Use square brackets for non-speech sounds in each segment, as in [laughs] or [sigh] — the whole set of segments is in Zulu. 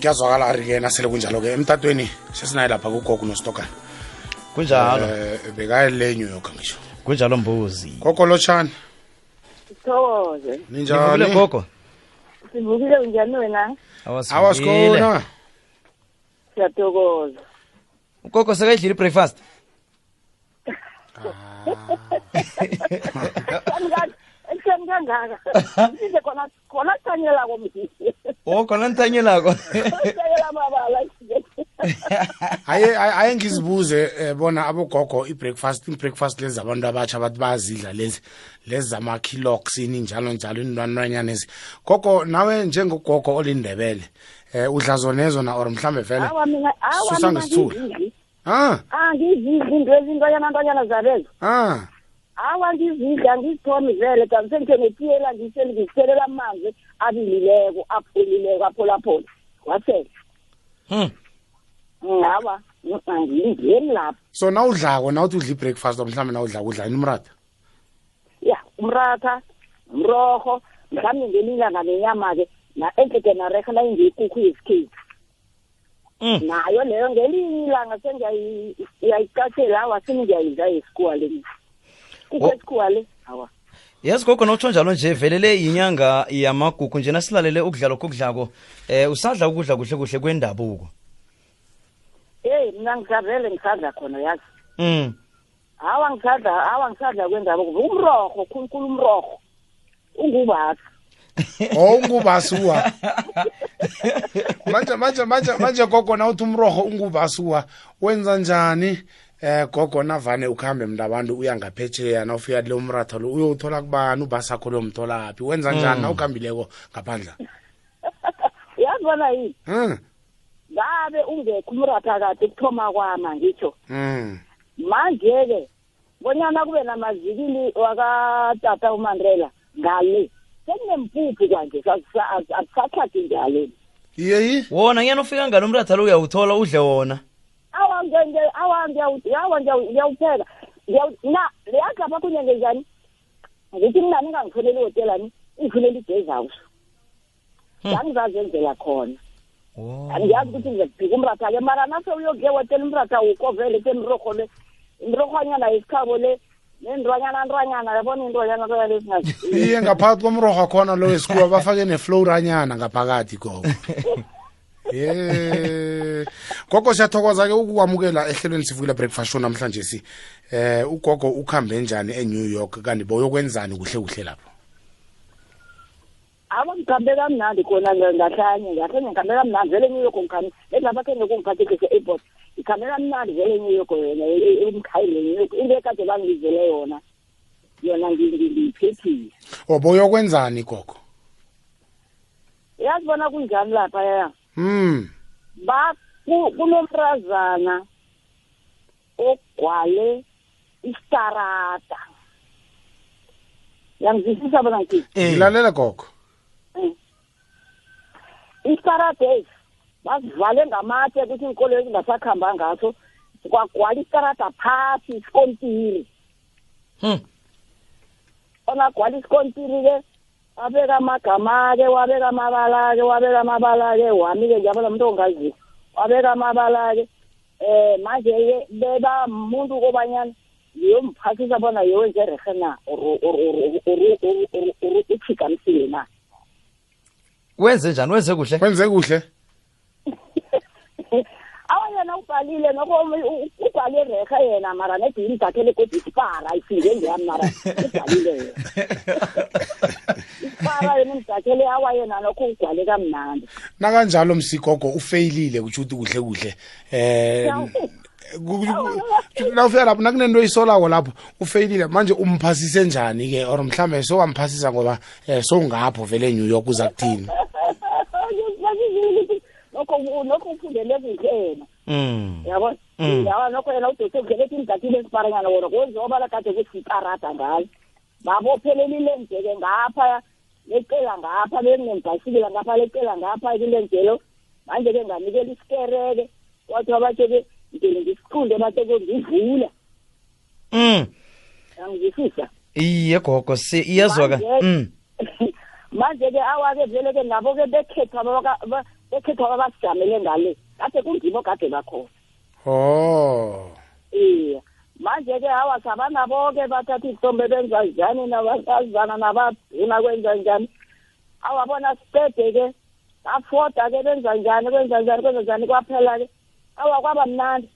kuyazwakala ari-ke nasele kunjalo-ke emtatweni sesinaye lapha kugogo nostokana kunjalo um bekayele new york ngisho kunjalo mbuzi gogo lotshani Sithokoze. ninjani gogo Sivukile unjani wena? awasikhona Siyathokoza. ugogo sekayidlile i-breakfast ekuseni kangaka. Khona khona thanyela komdisi. O khona nithanyelako Sayela [laughs] mabala. aye aye aye ngizibuze eh, bona abogogo i-breakfast i-breakfast lezi abantu abatsha bathi bayazidla lezi lezi zama-kilox ini njalo njalo inwanwanyana ezi gogo nawe njengogogo olindebele eh udla zonezo na or mhlambe vele Awa mina awa Susa mina ngesithula. ngizidli. ah Ah ngizidli into ezintonyana ntonyana zabezo. ah Awa ngizidla ngizithomi vele kanti sengithengetiyela ngiseli ngiselela amanzi abilileko apholileko apholaphola. Wasela. Hmm. Awa ngingeni lapho. so nawudlako nawuthi udla i-breakfast or mhlambe nawudla kudla inimrata ya umratha mroho mhlawumbe ngelilanga nenyama-ke na enhleke nareha la ingiyikukhu yesikhethu Mm. nayo leyo ngelinye ilanga sengiyayicashela awa sini ngiyayidla yesikhuwa le kukho esikhuwa le awa yazi gogo nawutsho njalo nje velele yinyanga yamagugu njena silalele ukudla lokho okudlako eh usadla ukudla kuhle kuhle kwendabuko? Eyi mna ngisadlele ngisadla khona yazi. Mm awa ngisadla awa ngisadla kwendabuko. Umrorho khulukhulu umrorho. Ungubasa [laughs] oh ungubasuwa manje manje manje manje gogo nawuthi umroho ungubasuwa wenza njani? Eh gogo navane ukuhambe mntu abantu uya ngaphetsheya nawufika le umratha lo uyowuthola kubani ubasakho lo mtholaphi wenza njani? Nawukambileko ngaphandla [laughs] uyazibona yini? Hmm. Ngabe ungekho umratha kade kuthoma kwama ngitsho hmm. Manje-ke bonyana kube namazikili wakatata umandela ngale. Sekunempuphu kwanje? Akusathati njalo. Yeyi wona ngiyana ufika ngalo umratha lo uyawuthola udle wona. Awa nge- awa ngiyawu- awa ngiyawu- ngiyawupheka Ngiyawu- na leyagapha kunyenge njani? Ngithi mina ningangifuneli ihotelani ingifunela igezhouse ngangizazenzela khona. Oh. angiyazi ukuthi ngizakuphika umratha-ke mara nase uyokuye wetela umratha ukovele temirorho le imirorhwanyana yesikhabo le nendrwanyana ndrwanyana yabona indrwanyana ndrwanyana ezingazi? Iye ngaphakathi komroho khona lo wesikhuwa bafake nefloranyana ngaphakathi gogo. [laughs] ye. Gogo siyathokoza-ke ukukwamukela ehlelweni sivukile breakfast show namhlanje si. Eh ugogo ukuhambe njani enew york? Kanti boyokwenzani kuhle kuhle lapho? Aba ngikhambe kamnandi khona ngahlanye ngahlanye ngikhambe kamnandi. Vele enew york ngikhambe endlapha khe ngekungiphathekise airport ngikhambe kamnandi vele enew york yona emkhayile new york. Into ekade bangizele yona yona ngi- ngi- ngiyiphephile. O boyokwenzani gogo? Yazi bona kunjani lapha ya? Hmm. Ba ku- kunomrazana ogwale istarata yangizwisisa bona ngithi Eh. ngilalela gogo. Istarades basivale ngamatshe ukuthi inkolo ezingasakhamba ngaso. Kwagwala istarada phasi isikontiri. Hmm. onagwala isikontiri-ke wabeka magama ake wabeka amabala ake wabeka mabalake wami-ke njabona mntu ongazi wabeka amabala ake um eh, manje-ke beba muntu kobanyana ngiyomphathisa bona yewenze rehe na or uthikamisile na wenze njani? Wenze kuhle? Wenze kuhle. [laughs] Awayena ubhalile noko ubhale rehe yena mara nedini dakhele kodisipara isinge ngeyami mara? [laughs] Ubhalile yena. [laughs] isipara yena imdakhele awa yena nokho ugwale kamnandi. Nakanjalo msigogo ufeyilile kutsho ukuthi kuhle kuhle. Eh nawufika lapho nakunento isolako lapho ufeyilile. Manje umphasise njani-ke or mhlambe sowamphasisa ngoba um sowungapho vele enew york uza kuthini? [laughs] Nokho ufundele kuhle yena. Mm. Yabona? Mm. yawa nokho yena udoktor ngelethi imdakhile esiparanyana wona kwenziwa bala kade kuthi ikarada ngayo. Babophelela ilenzeke ngapha lecela ngapha benginembhasikila ngapha lecela ngapha kulenzelo manje-ke nganikela isikereke wathi wabathe-ke ngile ngisiqunde bathe-ke ngivula. Mm. Angizwisisa iye gogo si iyazwaka. Manje- mm. [laughs] manje-ke awa-ke vele-ke nabo-ke bekhetha baka- ba- ekhethwa abasijamele ngale. Kade kungibo kade bakhona. Oh. Iya manje-ke hawa sabanabo-ke bathatha isihlombe benza njani nabasazana nabaduna kwenza njani? Awabona siqede-ke bafoda-ke benza njani kwenza njani kwenza njani kwaphela-ke awa kwaba mnandi.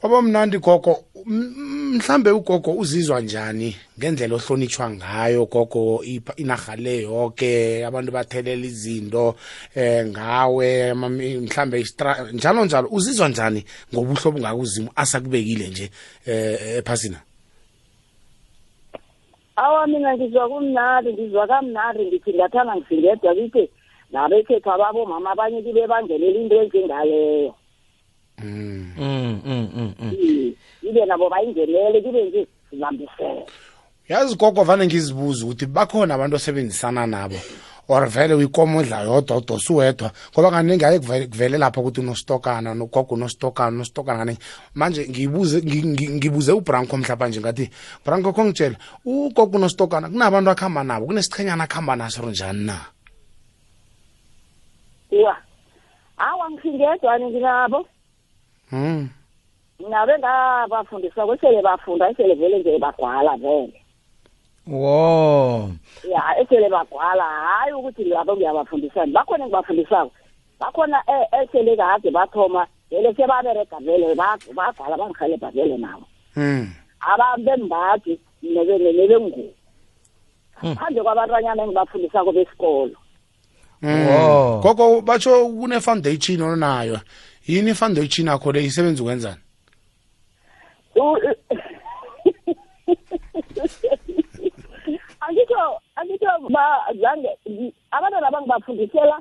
Kwaba mnandi gogo. M- m- mhlambe ugogo uzizwa njani ngendlela ohlonitshwa ngayo gogo ipha- inarha le yonke abantu bathelela izinto eh ngawe mami- mhlambe istra njalo njalo. Uzizwa njani ngobuhlobo obungaka uzimu asakubekile nje eh ephasina? Awa mina ngizwa kumnandi ngizwa kamnandi ngithi ngathana ngisingedwa kithi nabekhethu ababomama abanye kibe bangelela into enjengaleyo. Mm. Mm mm mm mm. Ibe nabo bayingenele kibe nje sibambisele yazi gogo vane ngizibuza ukuthi bakhona abantu osebenzisana nabo or vele uyikomo odla yodwa udosa uwedwa ngoba kaningi aye kuvele lapha ukuthi unostokana nogogo unostokana unostokana kaningi manje ngibuze ngi- ngi- ngibuze ubranko mhlapa nje ngathi branko kho ngitshela ugogo unostokana kunabantu akuhamba nabo kunesichenyana akuhamba naso njani na? Wa awa ngisingedwa nginabo. Mm. nabe ngabafundisa kwesele bafunda esele vele nje bagwala vele. Wo ya esele bagwala hayi ukuthi labo ngiyabafundisani bakhona engibafundisako. Bakhona e- esele kade bathoma vele sebaberega vele ba- bagwala bangihelebha vele nabo. Mm. ababembaji nebengubo phandle kwabantwanyana engibafundisako besikolo. Mm. Wow. gogo batsho kune-foundation onayo. Yini i-foundation yakho le isebenza ukwenzani? U- angitho angitho ba zange abantwana bangibafundisela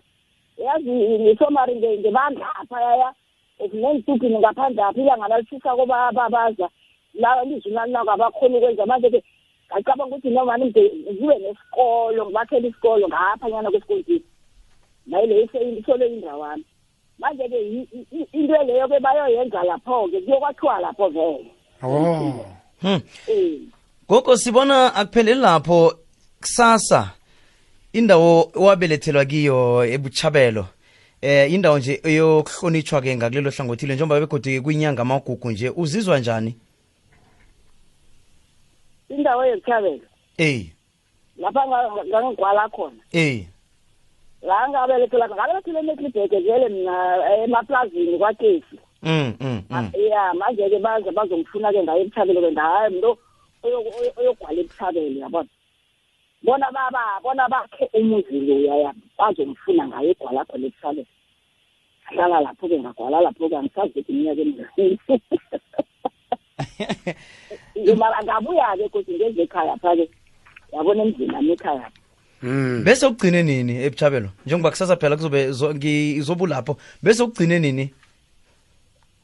yazi ngisomari ngibandlapha yaya ezinentuphini ngaphandle apha ilanga nalishisa koba babaza la ilizwi nalinako abakhona ukwenza manje-ke ngacabanga ukuthi nomani mde ngibe nesikolo ngibakhele isikolo ngaphanyana kwesikolweni. Nayileyo isolo indawana. Manje-ke i- i- i- into leyo-ke bayoyenza lapho-ke kuyokwathiwa lapho vele oh. Hmm. Eh. gogo sibona akupheleli lapho kusasa indawo owabelethelwa kiyo ebuchabelo. Eh indawo nje eyokuhlonitshwa ke ngakulelo hlangothile njengoba begodi kwinyanga amagugu nje uzizwa njani? Indawo yezithabelo eh lapha nga- ngangigwala khona. Eh la ngabelethela ngabelethela emetlibheke vele mina emaplazini kwakesi mm mm, mm. ya manje-ke baze bazongifuna-ke ngayo ebuthabelo-ke ndahayi mntu oyo- oyo- oyogwala ebuthabelo yabona bona baba bona bakhe umuzi loya ya bazongifuna ngayo egwala khona ebuthabelo hlala lapho-ke ngagwala lapho-ke angisazi ukuthi iminyaka emingaki [laughs] mara ngabuya-ke kodwa ngenze ekhaya pha-ke yabona emzini ami ekhaya mm. Bese ugcine nini ebuchabelo njengoba kusasa phela kuzobe zo- ngizobulapho bese ugcine nini?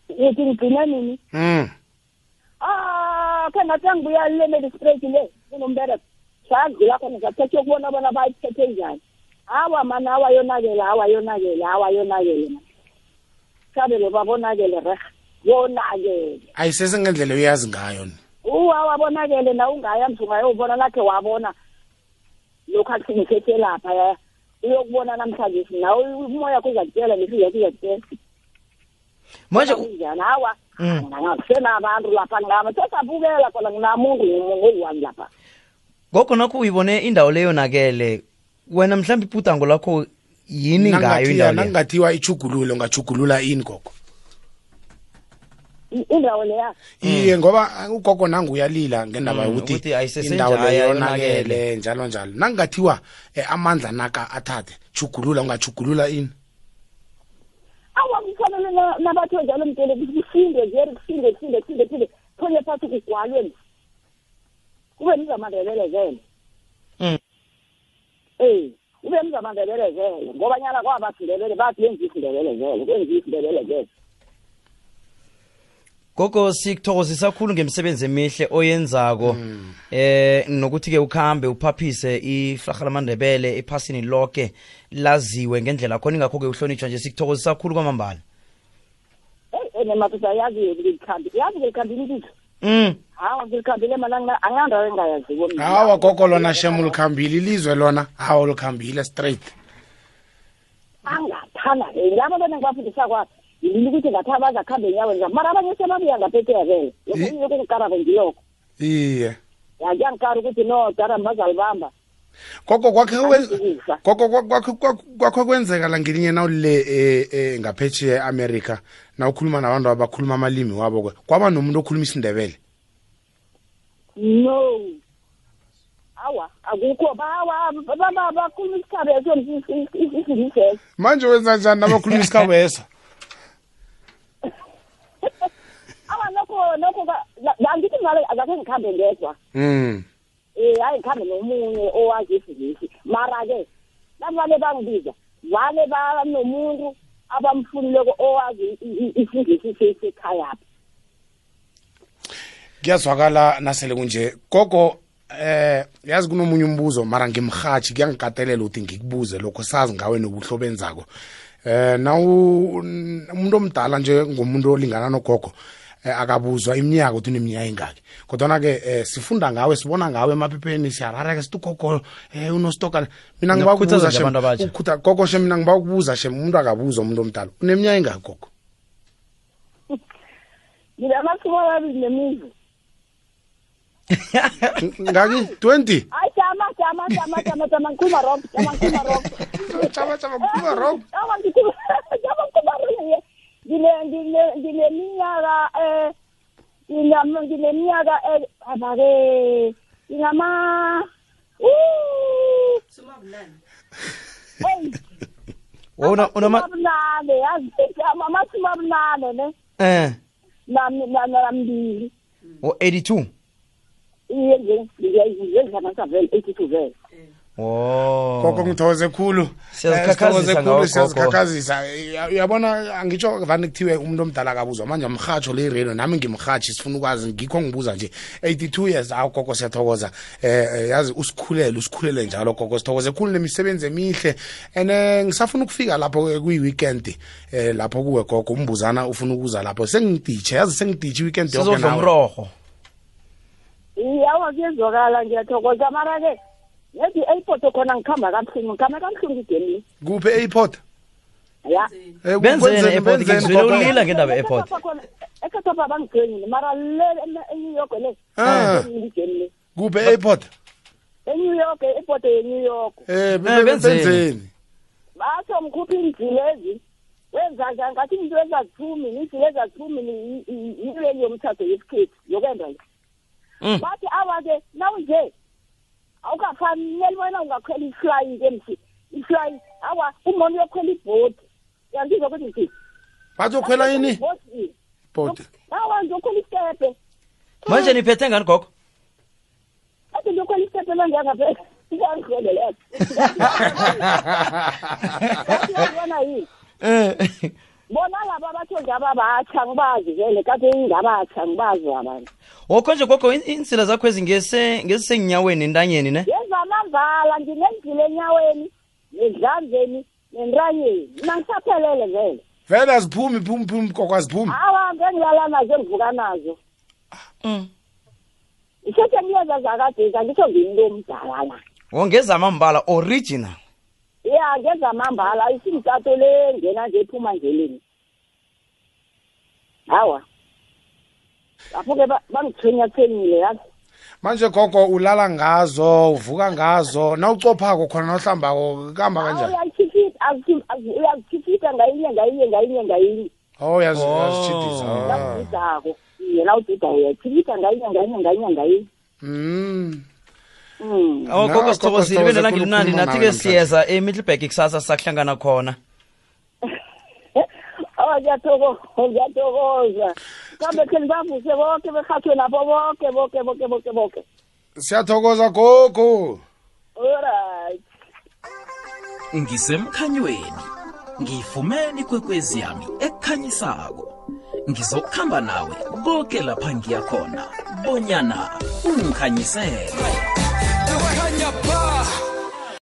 Uthi ngigcine nini? Mm. ah khe ngathi angibuya le medistrate le kunombereko sadlula khona ngathethe ukubona bona bayiphethe njani. Hawa mani awayonakele awayonakele awayonakele man sabelo babonakele reh yonakele ayisesengendlela uyazi ngayo. Ni uwawabonakele na ungaya msungayowubona nakhe wabona. Lokhu lapha ya. Uyokubona namhlanje nawe umoya kuzakutshela nesiya kuzakutshela manje kunjani hawa Mm. kusenabantu lapha ngama sesabukela khona nginamuntu ngoyi-one lapha. Ngokho nakho uyibone indawo leyo nakele wena mhlawumbe iputango lakho yini ngayo Nangathiwa- indawo leyo nangathiwa ichugululo ngachugulula ini gogo indawo leya. Iye ngoba ugogo nangu uyalila ngendaba Mm, yokuthi indawo leyo yonakele. njalo njalo. Nangathiwa eh, amandla naka athathe chugulula ungachugulula ini? Awa kufanele na- nabatho njalo mtele kusinde veri kusinde kusinde kusinde kusinde thonye phasi kugwalwe kube mzamandebele vele. Mm. eh kube mzamandebele vele ngoba nyana kwabasindebele bathi benza isindebele vele kwenza isindebele vele. Gogo sikuthokozisa kakhulu ngemsebenzi emihle oyenzako. Eh nokuthi ke ukhambe uphaphise iflaha lamandebele ephasini lonke laziwe ngendlela khona ingakho ke uhlonitshwa nje sikuthokozisa kakhulu kwamambala. Eyi ene madoda yazi ngilikhambile yazi ngilikhambile ilizwe mm. Hawa ngilikhambile mana angandawo engayaziko mina. hawa gogo lona shem ulikhambile ilizwe lona hawa ulikhambile straight. Angapha ngiyayithanda labo bena ngibafundisa kwaphi yilini ukuthi ngathi abazakhambe nyawo njani mara abanye sebabuya ngaphetheya vele lokho yoko ngikarabo ngilokho iye akuyangikari ukuthi no dara bazalibamba koko kwakhe koko kwakho kwenzeka la ngelinye nawo le ngaphetsheya e-amerika na ukhuluma nabantu abakhuluma amalimi wabo kwaba nomuntu okhuluma isindebele no awa akukho bawa bakhuluma isikhabeso manje wenza njani nabakhuluma isikhabeso awa nokho nokho ka- la- angithi ngalo akakhe ngikhambe ngedwa. Mm eh hayi ngikhambe nomunye owazi isingisi. Mara-ke navale bangibiza vale banomuntu abamfunileko owazi i- i- isingisi se- sekhayapha kuyazwakala nasele kunje. Gogo eh yazi kunomunye umbuzo mara ngimhathi kuyangikatelela ukuthi ngikubuze lokho sazi ngawe nobuhlo benzako eh nawu umuntu omdala nje ngomuntu olingana nogogo eh, akabuzwa iminyaka ukuthi uneminyaka engaki. Kodwana ke eh, sifunda ngawe sibona ngawe emaphepheni siyarara ke sithi ugogo eh unositokana mina ngibakubuza gogo shem mina ngibakubuza shem umuntu akabuzwa umuntu omdala uneminyaka engaki gogo? Nginamashumi amabili nemizi. [laughs] ngaki twenty. Chama chama chama chama chama nkhuma rock chama nkhuma [laughs] eh, rock. Chama chama chama eh eh uh suma hey. Ma mama suma ne? Eh. Na na na mbili. O 82 ngiyenza vele eighty two vele gogo ngithokoze khulu sithokoze khulu siyazikhakhazisa. Uyabona angitsho vane kuthiwe umuntu omdala kabuzwa manje mrhatsho le radio nami ngimrhatshi sifuna ukwazi ngikho ngibuza nje. 82 years awu gogo siyathokoza. Eh, eh yazi usikhulele usikhulele njalo gogo. Sithokoze khulu nemisebenzi emihle. And eh, ngisafuna ukufika lapho kuyi-weekend eh lapho kuwe gogo. Umbuzana ufuna ukuza lapho. Sengiditshe yazi sengiditshe i-weekend yonke nawe. Umroho iye awa kuyezwakala ngiyathokoza mara-ke nethi i-airport khona ngikhamba kabuhlungu ngikhamba kabuhlungu idemini kuphi e-airport ya Eh, benzeni kwenzeni- e-airport benzeni, ngizwile gogo? ulila ngendaba e-airport ekhathapha bangigenile mara le eme- enew york le Ah. idemini kuphi e-airport enew york i-airport yenew york eh benzeni. benzeni batsho mkhupha iinjilezi wenza njani ngathi into ezazithumi iinjile ezazithumi yileli yomthatho yesikhethu yokwenda le Mm. Bathi awa-ke nawunje awukafanele bona ungakhwela ifly ke msi ifly awa umuntu uyokhwela ibhodi. Uyangizwa ukuthi msi bazokhwela ini Ibhodi. bhodi awa ngizokhwela isitepe manje niphethe ngani gogo? Athi ngiyokhwela isitepe langiyangaphela ngiyangikhweleleka yabona yini? Eh. Bona laba abatho nje ababatsha ngibazi vele kade ingabatsha ngibazi abantu. Wokho nje gogo in- insila zakho ezingese ngezisenginyaweni entanyeni ne? Ngezamambala nginendlile enyaweni nedlanzeni nentanyeni mina ngisaphelele vele. Vele aziphumi phumi phumi koko aziphumi. Awa ngengilala nazo ngivuka nazo. Mm. isethe ngiyenza zakadesi angitsho ngimntu omdala. La wongezamambala original. Ya ngezamambala isimtato le ngena nje ephuma ngeleni hawa lapho-ke ba- bangithwenyathwenyile yazi manje gogo ulala ngazo uvuka ngazo nawucophako khona nawuhlambako kuhamba kanjani uyazikhifita ngayinye ngayinye ngayinye ngayinye oh yazi- Oh. yazitshidisa Ah. nawudidako iye nawudida uyakhifita ngayinye ngayinye ngayinye ngayinye Mm. Mm. awo Na, gogo gogo, sithokozile sithokoze ibele khulu langelimnandi ukukhuluma nathi-ke nawe namhlanje. siyeza emiddleburg kusasa sakuhlangana khona [laughs] awa ngiyathokoza ngiyathokoza kambe khe nibavuse boke behathwe nabo boke boke boke boke boke. Siyathokoza gogo. Olright ngisemkhanyweni. Ngiyifumene ikwekwezi yami ekhanyisako. Ngizokuhamba nawe koke lapha ngiya khona bonyana ungikhanyisele.